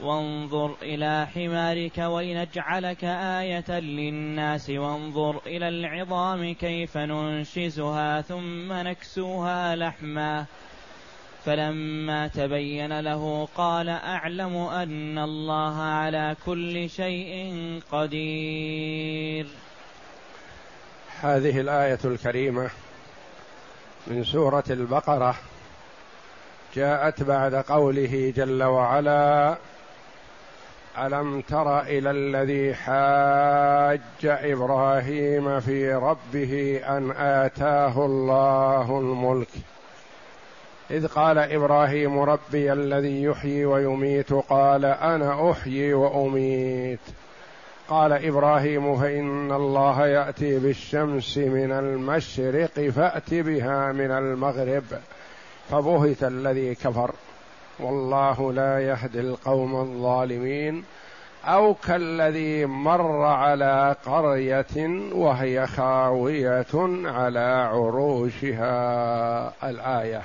وانظر إلى حمارك ولنجعلك آية للناس. وانظر إلى العظام كيف ننشزها ثم نكسوها لحما. فلما تبين له قال أعلم أن الله على كل شيء قدير. هذه الآية الكريمة من سورة البقرة جاءت بعد قوله جل وعلا ألم تر إلى الذي حاج إبراهيم في ربه أن آتاه الله الملك؟ إذ قال إبراهيم ربي الذي يحيي ويميت قال أنا أحيي وأميت. قال إبراهيم فإن الله يأتي بالشمس من المشرق فأت بها من المغرب. فبهت الذي كفر. والله لا يهدي القوم الظالمين أو كالذي مر على قرية وهي خاوية على عروشها. الآية.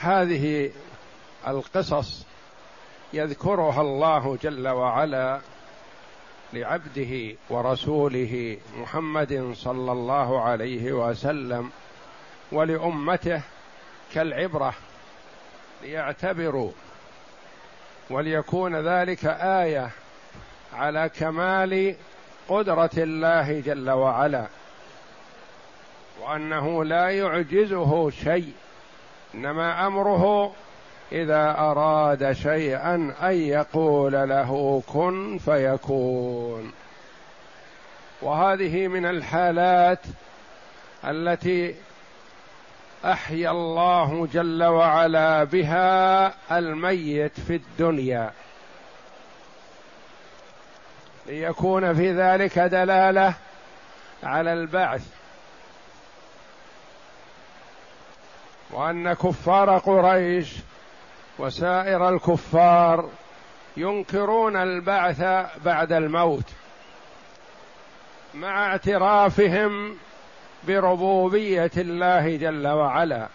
هذه القصص يذكرها الله جل وعلا لعبده ورسوله محمد صلى الله عليه وسلم ولأمته كالعبرة ليعتبروا. وليكون ذلك آية على كمال قدرة الله جل وعلا. وأنه لا يعجزه شيء إنما أمره إذا أراد شيئا أن يقول له كن فيكون. وهذه من الحالات التي أحيا الله جل وعلا بها الميت في الدنيا. ليكون في ذلك دلالة على البعث. وأن كفار قريش وسائر الكفار ينكرون البعث بعد الموت مع اعترافهم بربوبية الله جل وعلا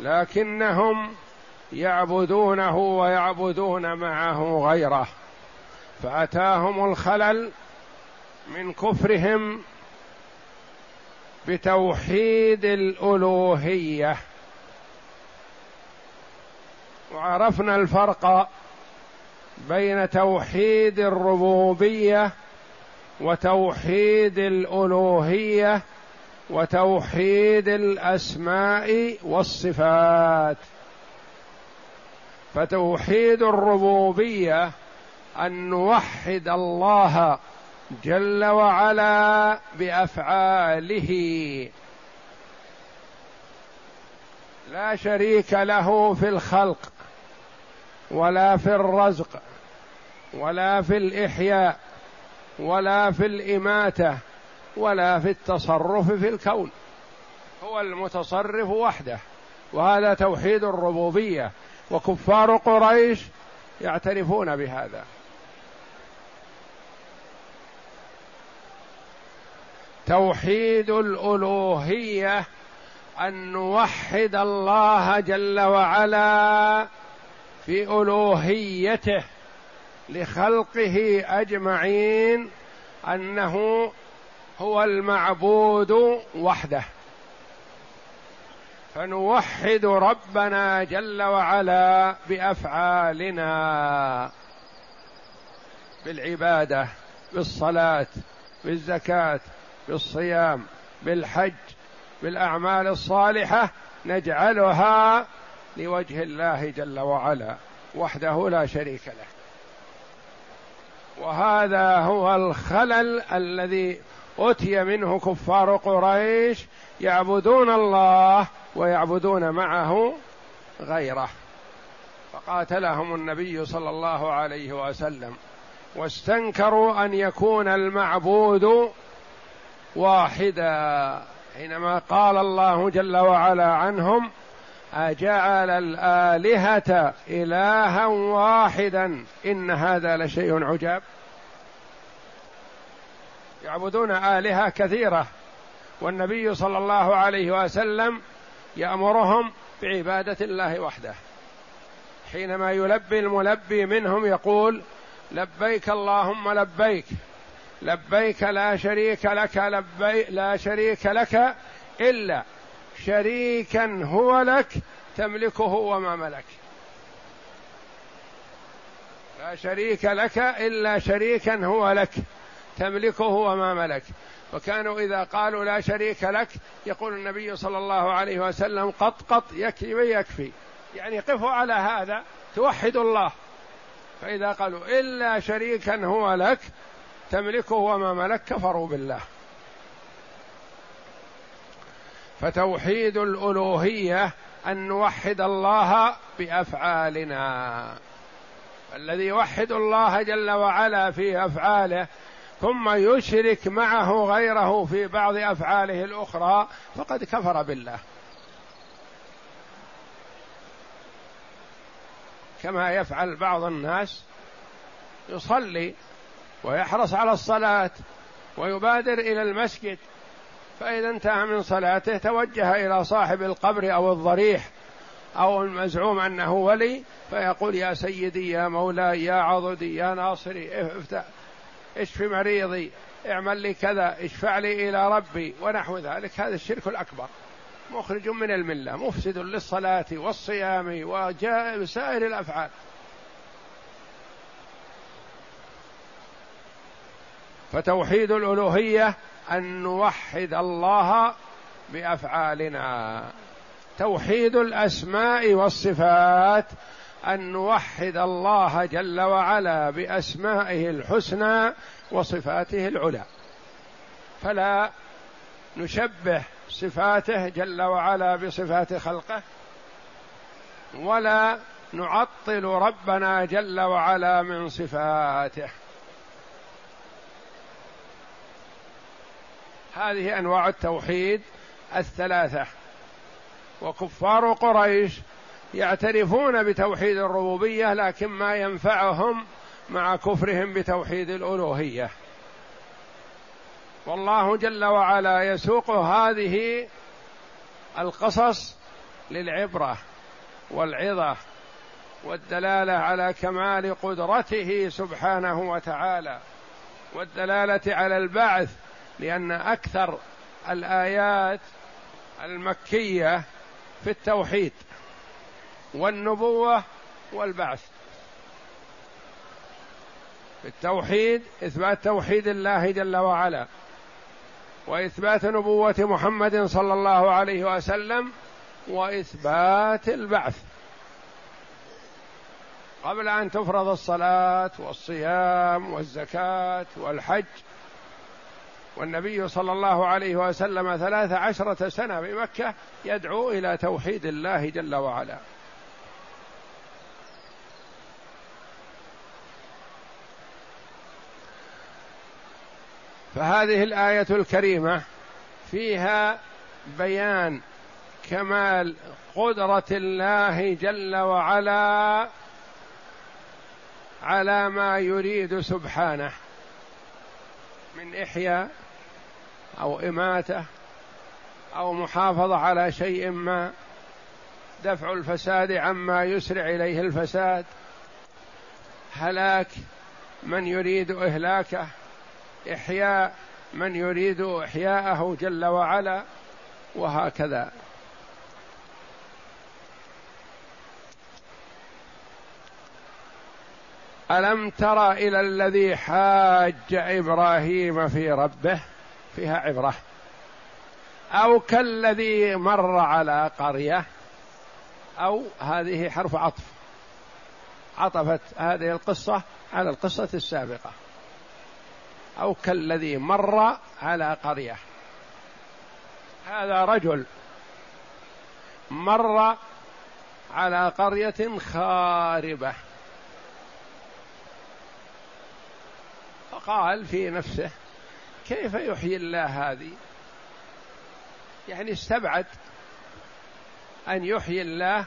لكنهم يعبدونه ويعبدون معه غيره فأتاهم الخلل من كفرهم بتوحيد الألوهية. وعرفنا الفرق بين توحيد الربوبية وتوحيد الألوهية وتوحيد الأسماء والصفات. فتوحيد الربوبية أن نوحد الله جل وعلا بأفعاله. لا شريك له في الخلق. ولا في الرزق ولا في الإحياء ولا في الإماتة ولا في التصرف في الكون. هو المتصرف وحده وهذا توحيد الربوبية. وكفار قريش يعترفون بهذا. توحيد الألوهية أن نوحد الله جل وعلا في ألوهيته لخلقه أجمعين أنه هو المعبود وحده. فنوحد ربنا جل وعلا بأفعالنا بالعبادة بالصلاة بالزكاة بالصيام بالحج بالأعمال الصالحة نجعلها لوجه الله جل وعلا وحده لا شريك له. وهذا هو الخلل الذي أتي منه كفار قريش يعبدون الله ويعبدون معه غيره. فقاتلهم النبي صلى الله عليه وسلم واستنكروا أن يكون المعبود واحدا حينما قال الله جل وعلا عنهم أجعل الآلهة إلها واحدا. إن هذا لشيء عجاب. يعبدون آلهة كثيرة. والنبي صلى الله عليه وسلم يأمرهم بعبادة الله وحده. حينما يلبي الملبي منهم يقول لبيك اللهم لبيك. لبيك لا شريك لك لبي لا شريك لك إلا شريكا هو لك تملكه وما ملك. لا شريك لك إلا شريكا هو لك تملكه وما ملك. وكانوا إذا قالوا لا شريك لك يقول النبي صلى الله عليه وسلم قط قط يكفي ويكفي يعني قفوا على هذا توحد الله. فإذا قالوا إلا شريكا هو لك تملكه وما ملك كفروا بالله. فتوحيد الألوهية أن نوحد الله بأفعالنا. الذي يوحد الله جل وعلا في أفعاله ثم يشرك معه غيره في بعض أفعاله الأخرى فقد كفر بالله. كما يفعل بعض الناس يصلي ويحرص على الصلاة ويبادر إلى المسجد. فإذا انتهى من صلاته توجه إلى صاحب القبر أو الضريح أو المزعوم أنه ولي فيقول يا سيدي يا مولاي يا عضدي يا ناصري افتح اشف مريضي؟ اعمل لي كذا اشفع لي إلى ربي ونحو ذلك. هذا الشرك الأكبر. مخرج من الملة مفسد للصلاة والصيام وسائر الأفعال. فتوحيد الألوهية أن نوحد الله بأفعالنا. توحيد الأسماء والصفات أن نوحد الله جل وعلا بأسمائه الحسنى وصفاته العلى. فلا نشبه صفاته جل وعلا بصفات خلقه ولا نعطل ربنا جل وعلا من صفاته. هذه أنواع التوحيد الثلاثة. وكفار قريش يعترفون بتوحيد الربوبية لكن ما ينفعهم مع كفرهم بتوحيد الألوهية. والله جل وعلا يسوق هذه القصص للعبرة والعظة والدلالة على كمال قدرته سبحانه وتعالى والدلالة على البعث لأن أكثر الآيات المكية في التوحيد والنبوة والبعث. في التوحيد إثبات توحيد الله جل وعلا وإثبات نبوة محمد صلى الله عليه وسلم وإثبات البعث. قبل أن تفرض الصلاة والصيام والزكاة والحج والنبي صلى الله عليه وسلم ثلاث عشرة سنة بمكة يدعو إلى توحيد الله جل وعلا. فهذه الآية الكريمة فيها بيان كمال قدرة الله جل وعلا على ما يريد سبحانه من إحياء أو إماتة أو محافظة على شيء ما دفع الفساد عما يسرع إليه الفساد. هلاك من يريد إهلاكه إحياء من يريد إحياءه جل وعلا وهكذا. ألم تر إلى الذي حاج إبراهيم في ربه؟ فيها عبرة. أو كالذي مر على قرية أو هذه حرف عطف. عطفت هذه القصة على القصة السابقة. أو كالذي مر على قرية. هذا رجل مر على قرية خاربة. فقال في نفسه كيف يحيي الله هذه؟ يعني استبعد أن يحيي الله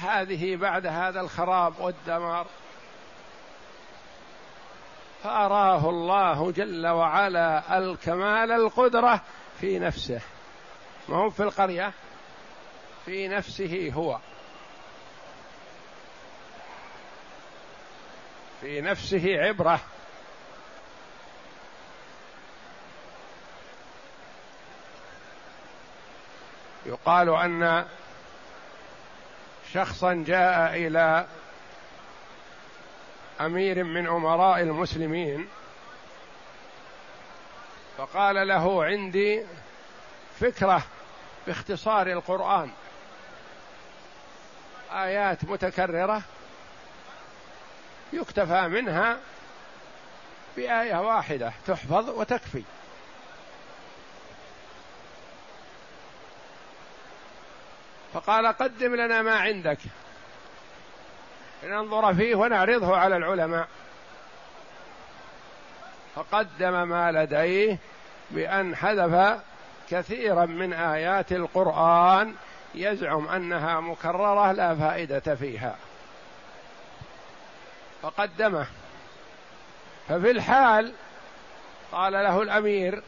هذه بعد هذا الخراب والدمار. فأراه الله جل وعلا الكمال القدرة في نفسه. ما هو في القرية؟ في نفسه هو. في نفسه عبرة. يقال أن شخصا جاء إلى أمير من أمراء المسلمين فقال له عندي فكرة باختصار القرآن. آيات متكررة يكتفى منها بآية واحدة تحفظ وتكفي. فقال قدم لنا ما عندك. لننظر فيه ونعرضه على العلماء. فقدم ما لديه بأن حذف كثيرا من آيات القرآن يزعم أنها مكررة لا فائدة فيها. فقدمه. ففي الحال قال له الأمير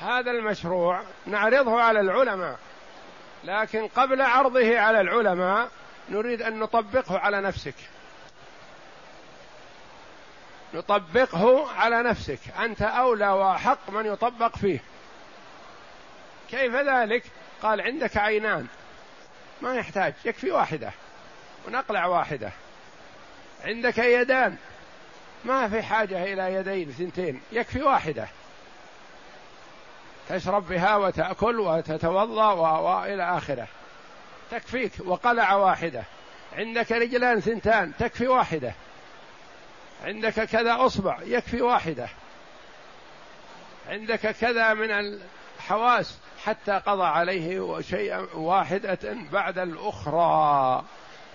هذا المشروع نعرضه على العلماء. لكن قبل عرضه على العلماء نريد أن نطبقه على نفسك. نطبقه على نفسك. أنت أولى وأحق من يطبق فيه. كيف ذلك؟ قال عندك عينان. ما يحتاج. يكفي واحدة. ونقلع واحدة. عندك يدان. ما في حاجة إلى يدين ثنتين. يكفي واحدة. تشرب بها وتأكل وتتوضأ وإلى آخره. تكفيك وقلع واحدة. عندك رجلان ثنتان تكفي واحدة. عندك كذا أصبع يكفي واحدة. عندك كذا من الحواس حتى قضى عليه شيئا واحدة بعد الأخرى.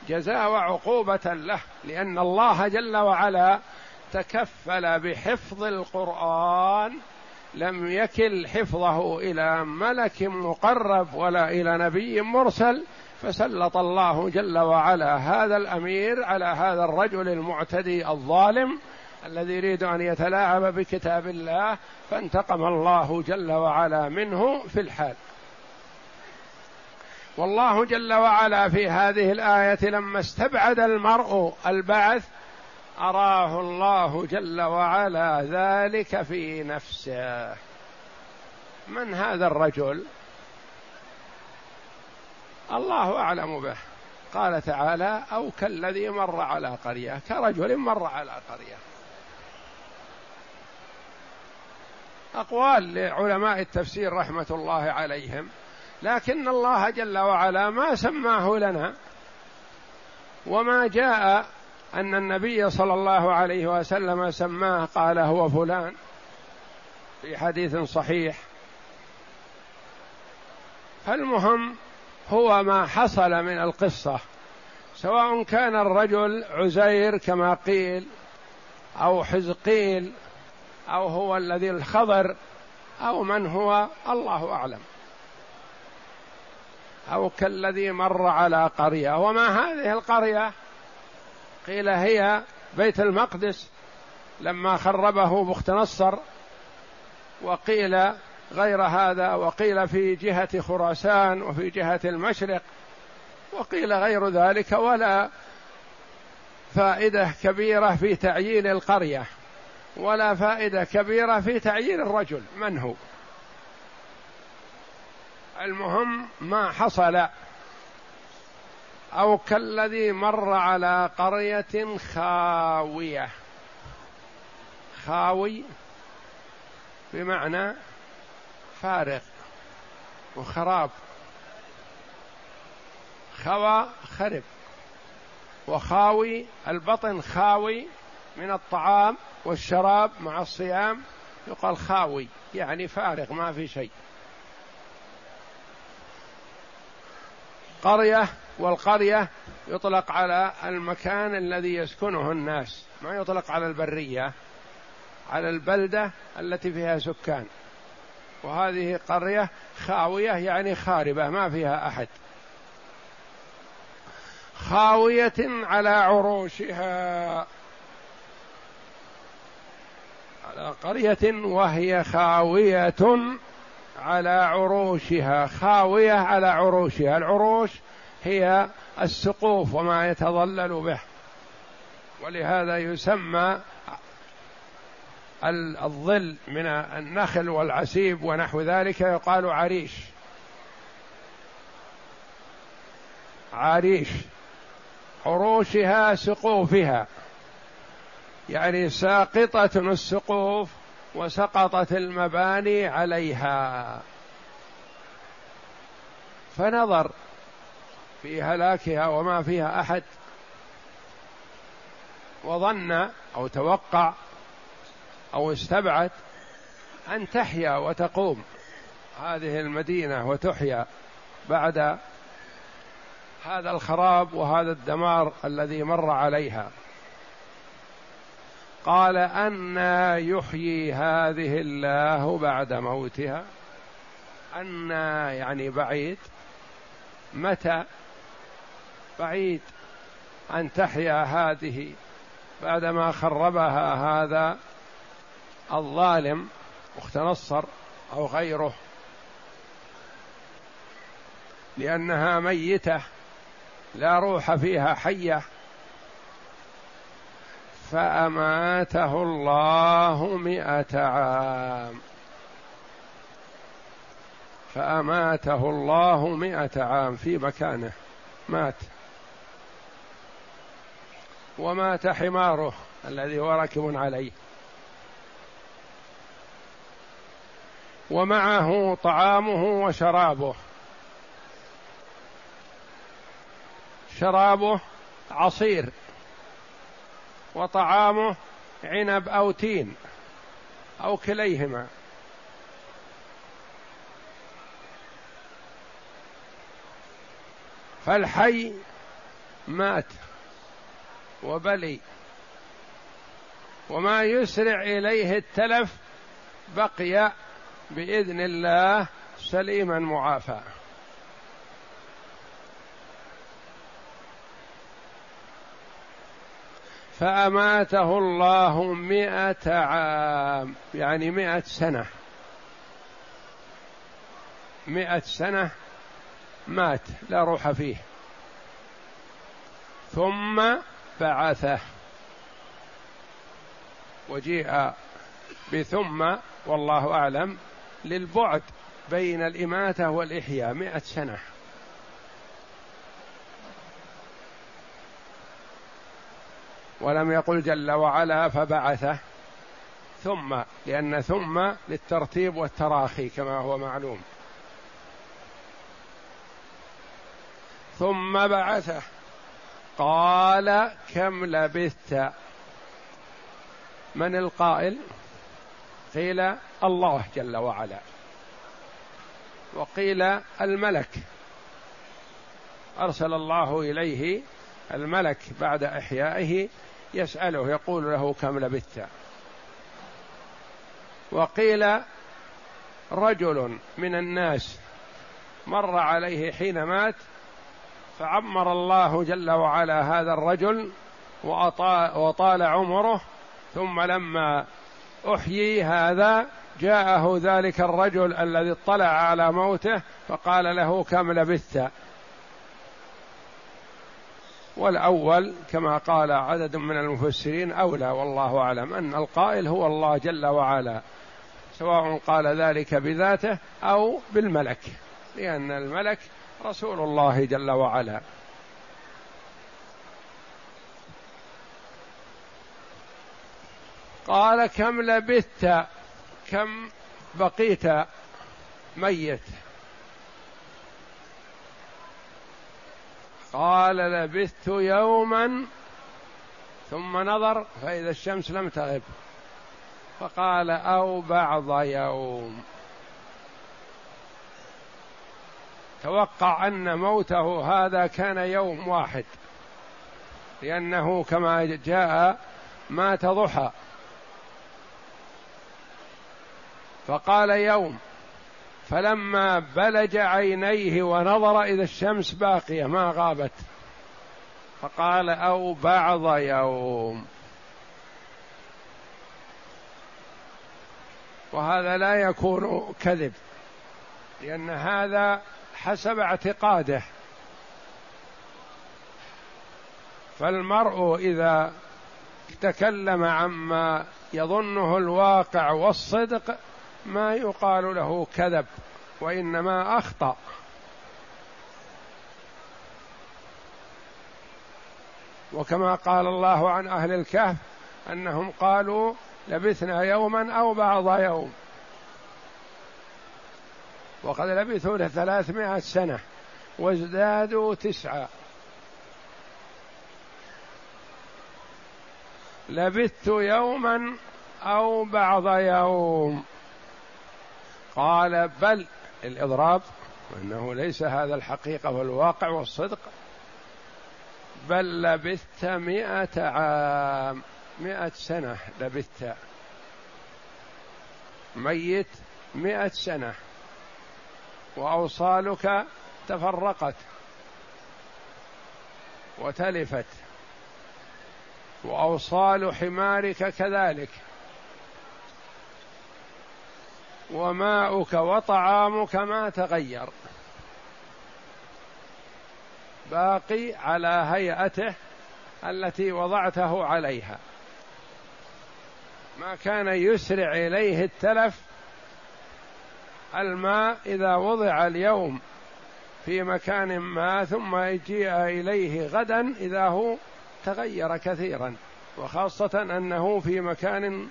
جزاء وعقوبة له لأن الله جل وعلا تكفل بحفظ القرآن لم يكل حفظه إلى ملك مقرب ولا إلى نبي مرسل فسلط الله جل وعلا هذا الأمير على هذا الرجل المعتدي الظالم الذي يريد أن يتلاعب بكتاب الله فانتقم الله جل وعلا منه في الحال. والله جل وعلا في هذه الآية لما استبعد المرء البعث أراه الله جل وعلا ذلك في نفسه. من هذا الرجل؟ الله أعلم به. قال تعالى أو كالذي مر على قرية. كرجل مر على قرية. أقوال لعلماء التفسير رحمة الله عليهم. لكن الله جل وعلا ما سماه لنا. وما جاء أن النبي صلى الله عليه وسلم سماه قال هو فلان في حديث صحيح. فالمهم هو ما حصل من القصة سواء كان الرجل عزير كما قيل أو حزقيل أو هو الذي الخضر أو من هو الله أعلم. أو كالذي مر على قرية. وما هذه القرية؟ قيل هي بيت المقدس لما خربه بخت نصر وقيل غير هذا وقيل في جهة خراسان وفي جهة المشرق وقيل غير ذلك ولا فائدة كبيرة في تعيين القرية ولا فائدة كبيرة في تعيين الرجل من هو؟ المهم ما حصل أو كالذي مر على قرية خاوية. خاوي بمعنى فارغ وخراب. خوى خرب. وخاوي البطن خاوي من الطعام والشراب مع الصيام يقال خاوي يعني فارغ ما في شيء. قرية والقرية يطلق على المكان الذي يسكنه الناس ما يطلق على البرية على البلدة التي فيها سكان. وهذه قرية خاوية يعني خاربة ما فيها أحد. خاوية على عروشها. على قرية وهي خاوية على عروشها خاوية على عروشها. العروش هي السقوف وما يتظلل به. ولهذا يسمى الظل من النخل والعسيب ونحو ذلك يقال عريش. عريش. عروشها سقوفها. يعني ساقطة السقوف وسقطت المباني عليها. فنظر في هلاكها وما فيها أحد. وظن أو توقع أو استبعد أن تحيا وتقوم هذه المدينة وتحيا بعد هذا الخراب وهذا الدمار الذي مر عليها. قال أنا يحيي هذه الله بعد موتها. أنا يعني بعيد. متى؟ بعيد أن تحيا هذه بعدما خربها هذا الظالم اخت نصر أو غيره. لأنها ميتة لا روح فيها حية. فأماته الله مئة عام. فأماته الله مئة عام في مكانه. مات. ومات حماره الذي هو راكب عليه. ومعه طعامه وشرابه. شرابه عصير. وطعامه عنب أو تين أو كليهما. فالحي مات. وبلي. وما يسرع إليه التلف بقي بإذن الله سليما معافى. فأماته الله مئة عام يعني مئة سنة. مئة سنة مات لا روح فيه. ثم بعثه وجيء بثم والله أعلم للبعد بين الإماتة والإحياء مئة سنة. ولم يقل جل وعلا فبعثه ثم لأن ثم للترتيب والتراخي كما هو معلوم. ثم بعثه. قال كم لبثت؟ من القائل؟ قيل الله جل وعلا. وقيل الملك. أرسل الله إليه الملك بعد إحيائه يسأله يقول له كم لبثت؟ وقيل رجل من الناس مر عليه حين مات فعمر الله جل وعلا هذا الرجل وطال عمره ثم لما أحيي هذا جاءه ذلك الرجل الذي اطلع على موته فقال له كم لبثت؟ والأول كما قال عدد من المفسرين أولى والله أعلم أن القائل هو الله جل وعلا سواء قال ذلك بذاته أو بالملك لأن الملك رسول الله جل وعلا. قال كم لبثت؟ كم بقيت ميت؟ قال لبثت يوما ثم نظر فإذا الشمس لم تغب. فقال أو بعض يوم. توقع أن موته هذا كان يوم واحد. لأنه كما جاء مات ضحى. فقال يوم. فلما بلج عينيه ونظر إذا الشمس باقية ما غابت. فقال أو بعض يوم. وهذا لا يكون كذب. لأن هذا حسب اعتقاده. فالمرء إذا تكلم عما يظنه الواقع والصدق ما يقال له كذب وإنما أخطأ. وكما قال الله عن أهل الكهف أنهم قالوا لبثنا يوما أو بعض يوم. وقد لبثوا ثلاثمائة سنة وازدادوا تسعة. لبثت يوما أو بعض يوم. قال بل الإضراب وأنه ليس هذا الحقيقة والواقع والصدق. بل لبثت مئة عام مئة سنة لبثت. ميت مئة سنة. وأوصالك تفرقت وتلفت وأوصال حمارك كذلك وماؤك وطعامك ما تغير باقي على هيئته التي وضعته عليها ما كان يسرع إليه التلف الماء إذا وضع اليوم في مكان ما ثم يجيء إليه غدا إذا هو تغير كثيرا وخاصة أنه في مكان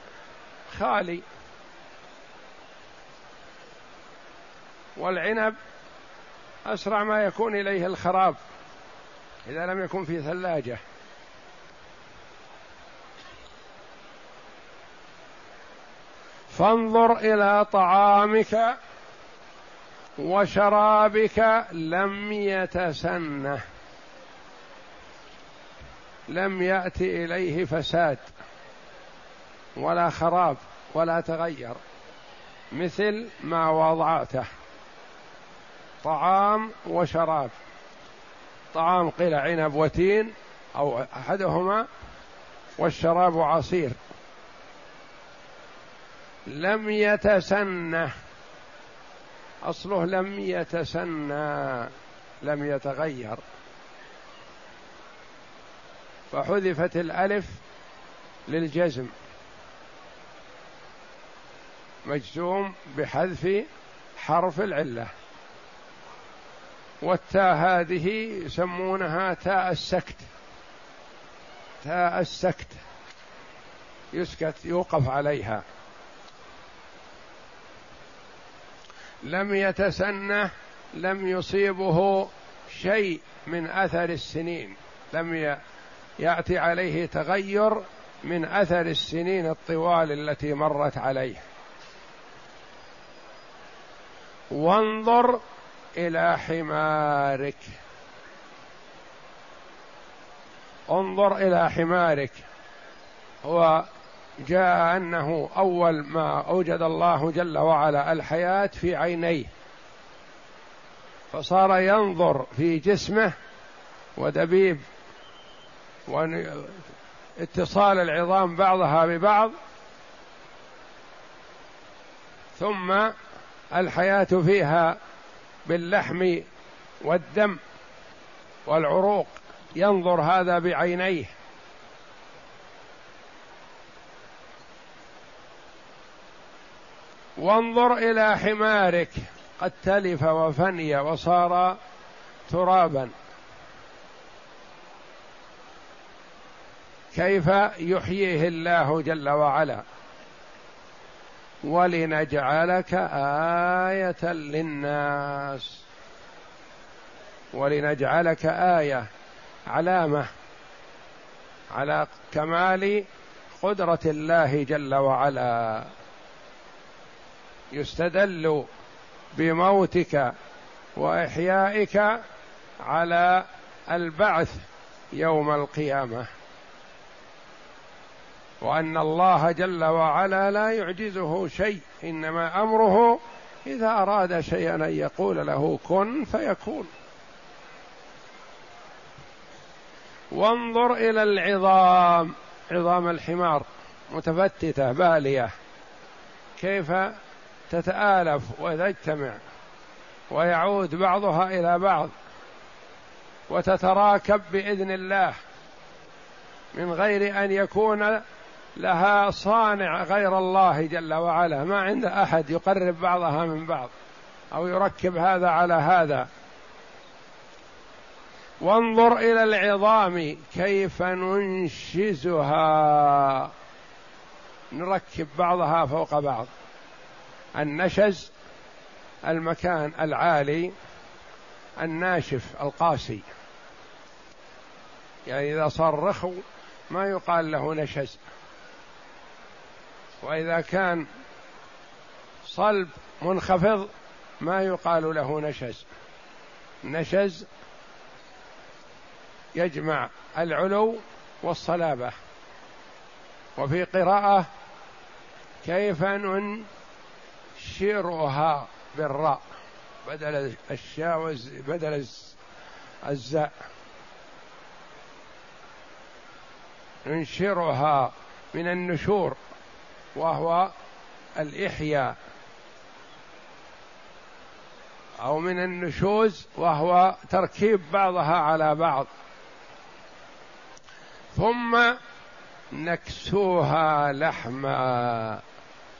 خالي. والعنب أسرع ما يكون إليه الخراب إذا لم يكن في ثلاجة. فانظر إلى طعامك وشرابك لم يتسنه. لم يأتي إليه فساد ولا خراب ولا تغير مثل ما وضعته. طعام وشراب. طعام قيل عنب وتين أو أحدهما والشراب عصير. لم يتسنه. أصله لم يتسنى لم يتغير. فحذفت الألف للجزم. مجزوم بحذف حرف العلة. والتاء هذه يسمونها تاء السكت. تاء السكت. يسكت يوقف عليها. لم يتسنه لم يصيبه شيء من أثر السنين. لم يأتي عليه تغير من أثر السنين الطوال التي مرت عليه. وانظر إلى حمارك. انظر إلى حمارك. هو جاء أنه أول ما أوجد الله جل وعلا الحياة في عينيه. فصار ينظر في جسمه ودبيب واتصال العظام بعضها ببعض. ثم الحياة فيها باللحم والدم والعروق. ينظر هذا بعينيه. وانظر إلى حمارك. قد تلف وفني وصار ترابا. كيف يحييه الله جل وعلا؟ ولنجعلك آية للناس. ولنجعلك آية علامة على كمال قدرة الله جل وعلا. يستدل بموتك وإحيائك على البعث يوم القيامة. وأن الله جل وعلا لا يعجزه شيء إنما أمره إذا أراد شيئا أن يقول له كن فيكون. وانظر إلى العظام عظام الحمار متفتتة بالية. كيف تتآلف وتجتمع ويعود بعضها إلى بعض وتتراكب بإذن الله من غير أن يكون لها صانع غير الله جل وعلا. ما عند أحد يقرب بعضها من بعض أو يركب هذا على هذا. وانظر إلى العظام كيف ننشزها. نركب بعضها فوق بعض. النشز المكان العالي الناشف القاسي. يعني إذا صار رخو ما يقال له نشز. وإذا كان صلب منخفض ما يقال له نشز. نشز يجمع العلو والصلابة. وفي قراءة كيف ننشرها بالراء. بدل الشاء بدل الزاء. ننشرها من النشور وهو الإحياء. أو من النشوز وهو تركيب بعضها على بعض. ثم نكسوها لحما.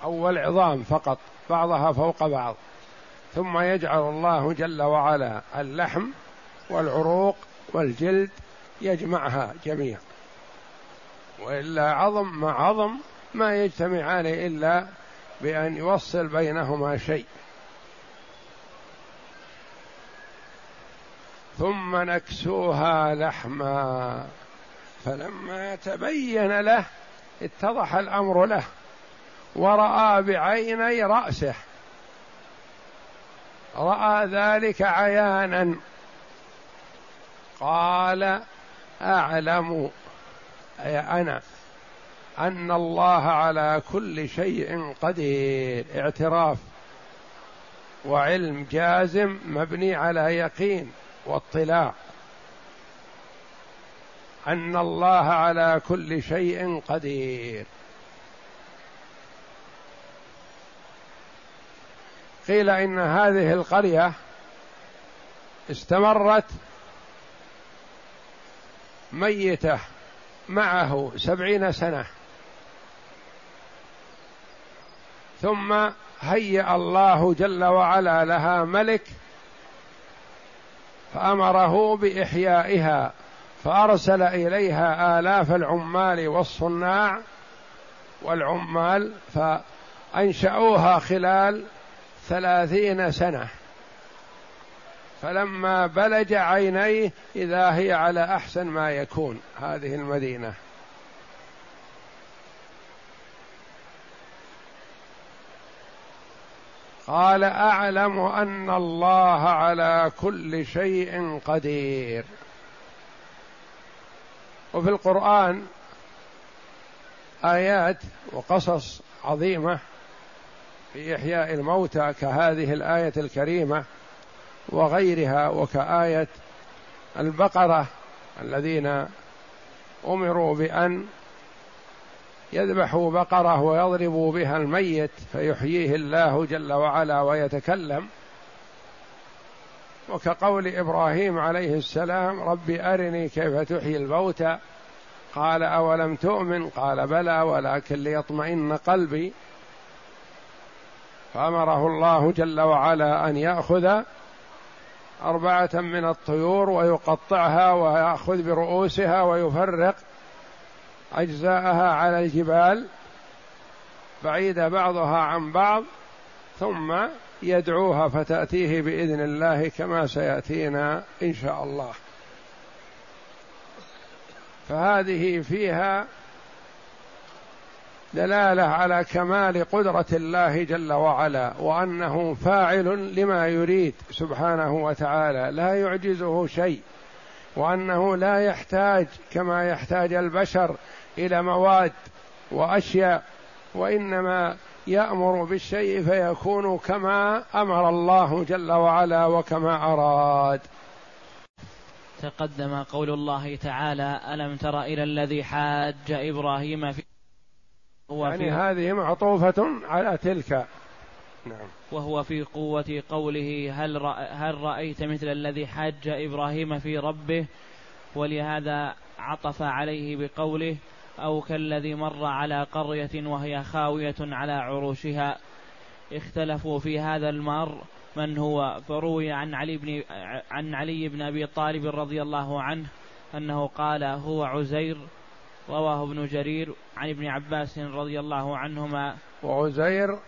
أول عظام فقط. بعضها فوق بعض. ثم يجعل الله جل وعلا اللحم والعروق والجلد يجمعها جميعا. وإلا عظم مع عظم ما يجتمعان إلا بأن يوصل بينهما شيء. ثم نكسوها لحما. فلما تبين له اتضح الأمر له. ورأى بعيني رأسه. رأى ذلك عيانا. قال أعلم أي أنا أن الله على كل شيء قدير. اعتراف. وعلم جازم مبني على يقين واطلاع. أن الله على كل شيء قدير. قيل إن هذه القرية استمرت ميتة معه سبعين سنة. ثم هيأ الله جل وعلا لها ملك فأمره بإحيائها فأرسل إليها آلاف العمال والصناع والعمال فأنشأوها خلال ثلاثين سنة. فلما بلج عينيه إذا هي على أحسن ما يكون هذه المدينة. قال أعلم أن الله على كل شيء قدير. وفي القرآن آيات وقصص عظيمة في احياء الموتى كهذه الآية الكريمة وغيرها وكآية البقرة الذين أمروا بأن يذبحوا بقرة ويضربوا بها الميت فيحييه الله جل وعلا ويتكلم. وكقول إبراهيم عليه السلام رب أرني كيف تحيي الموتى؟ قال أولم تؤمن؟ قال بلى ولكن ليطمئن قلبي. فأمره الله جل وعلا أن يأخذ أربعة من الطيور ويقطعها ويأخذ برؤوسها ويفرق أجزاءها على الجبال بعيدة بعضها عن بعض ثم يدعوها فتأتيه بإذن الله كما سيأتينا إن شاء الله. فهذه فيها دلاله على كمال قدرة الله جل وعلا وأنه فاعل لما يريد سبحانه وتعالى لا يعجزه شيء وأنه لا يحتاج كما يحتاج البشر إلى مواد وأشياء وإنما يأمر بالشيء فيكون كما أمر الله جل وعلا وكما أراد. تقدم قول الله تعالى ألم تر إلى الذي حاج إبراهيم في هو يعني في هذه معطوفة على تلك. نعم. وهو في قوة قوله هل هل رأيت مثل الذي حاج إبراهيم في ربه؟ ولهذا عطف عليه بقوله أو كالذي مر على قرية وهي خاوية على عروشها. اختلفوا في هذا المر من هو. فروي عن علي بن عن علي بن أبي طالب رضي الله عنه أنه قال هو عزير رواه ابن جرير عن ابن عباس رضي الله عنهما. وعزير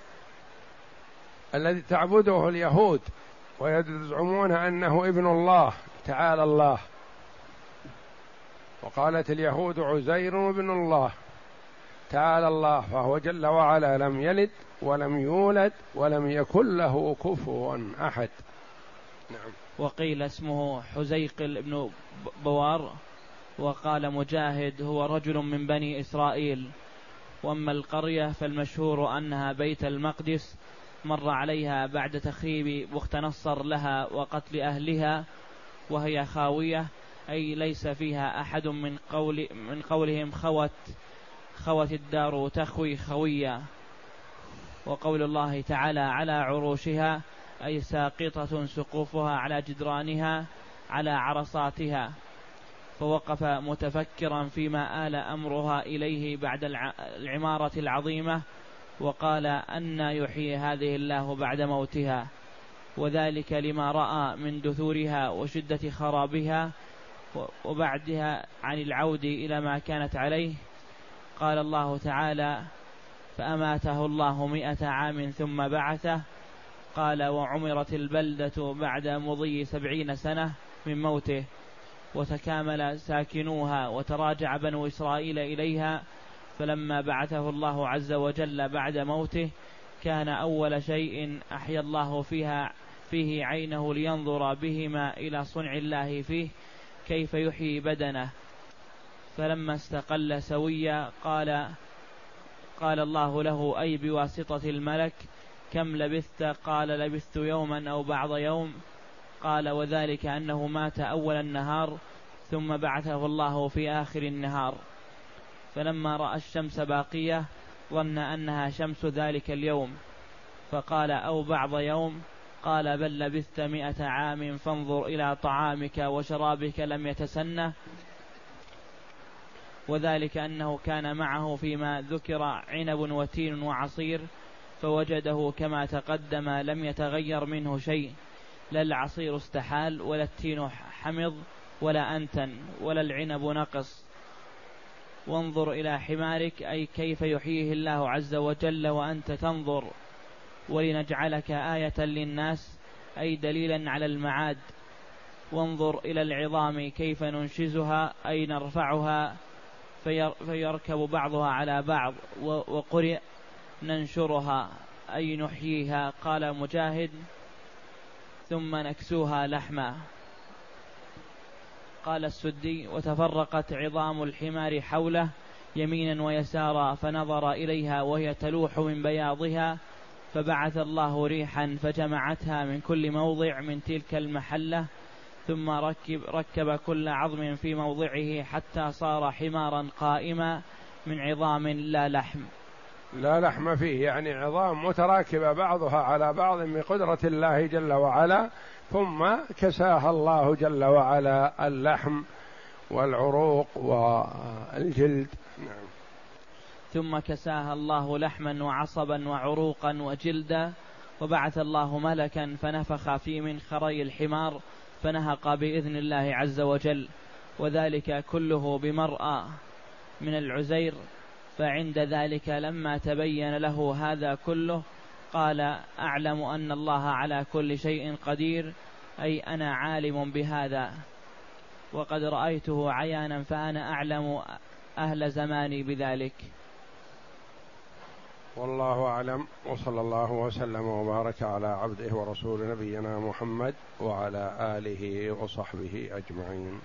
الذي تعبده اليهود ويزعمون أنه ابن الله تعالى الله. وقالت اليهود عزير ابن الله تعالى الله فهو جل وعلا لم يلد ولم يولد ولم يكن له كفوا أحد. نعم. وقيل اسمه حزيقل بن بوار. وقال مجاهد هو رجل من بني إسرائيل. وأما القرية فالمشهور أنها بيت المقدس مر عليها بعد تخريب بخت نصر لها وقتل أهلها وهي خاوية أي ليس فيها أحد من قول من قولهم خوت خوت الدار تخوي خويا. وقول الله تعالى على عروشها أي ساقطة سقوفها على جدرانها على عرصاتها. فوقف متفكرا فيما آل أمرها إليه بعد العمارة العظيمة وقال أن يحيي هذه الله بعد موتها. وذلك لما رأى من دثورها وشدة خرابها وبعدها عن العود إلى ما كانت عليه. قال الله تعالى فأماته الله مئة عام ثم بعثه. قال وعمرت البلدة بعد مضي سبعين سنة من موته. وتكامل ساكنوها وتراجع بنو إسرائيل إليها فلما بعثه الله عز وجل بعد موته كان أول شيء أحيا الله فيها فيه عينه لينظر بهما إلى صنع الله فيه كيف يحيي بدنه. فلما استقل سويا قال قال الله له أي بواسطة الملك كم لبثت؟ قال لبثت يوما أو بعض يوم. قال وذلك أنه مات أول النهار ثم بعثه الله في آخر النهار. فلما رأى الشمس باقية ظن أنها شمس ذلك اليوم. فقال أو بعض يوم؟ قال بل لبثت مئة عام فانظر إلى طعامك وشرابك لم يتسنه. وذلك أنه كان معه فيما ذكر عنب وتين وعصير فوجده كما تقدم لم يتغير منه شيء. لا العصير استحال ولا التين حمض ولا أنتن ولا العنب نقص. وانظر إلى حمارك أي كيف يحييه الله عز وجل وأنت تنظر. ولنجعلك آية للناس أي دليلا على المعاد. وانظر إلى العظام كيف ننشزها أي نرفعها فيركب بعضها على بعض وقرئ ننشرها أي نحييها. قال مجاهد ثم نكسوها لحما. قال السدي وتفرقت عظام الحمار حوله يمينا ويسارا فنظر إليها وهي تلوح من بياضها فبعث الله ريحا فجمعتها من كل موضع من تلك المحلة ثم ركب, ركب كل عظم في موضعه حتى صار حمارا قائما من عظام لا لحم. لا لحم فيه يعني عظام متراكبة بعضها على بعض بقدرة الله جل وعلا ثم كساها الله جل وعلا اللحم والعروق والجلد. نعم. ثم كساها الله لحما وعصبا وعروقا وجلدا وبعث الله ملكا فنفخ في منخري الحمار فنهق بإذن الله عز وجل وذلك كله بمرأى من العزير. فعند ذلك لما تبين له هذا كله قال أعلم أن الله على كل شيء قدير أي أنا عالم بهذا. وقد رأيته عيانا فأنا أعلم أهل زماني بذلك. والله أعلم وصلى الله وسلم وبارك على عبده ورسول نبينا محمد وعلى آله وصحبه أجمعين.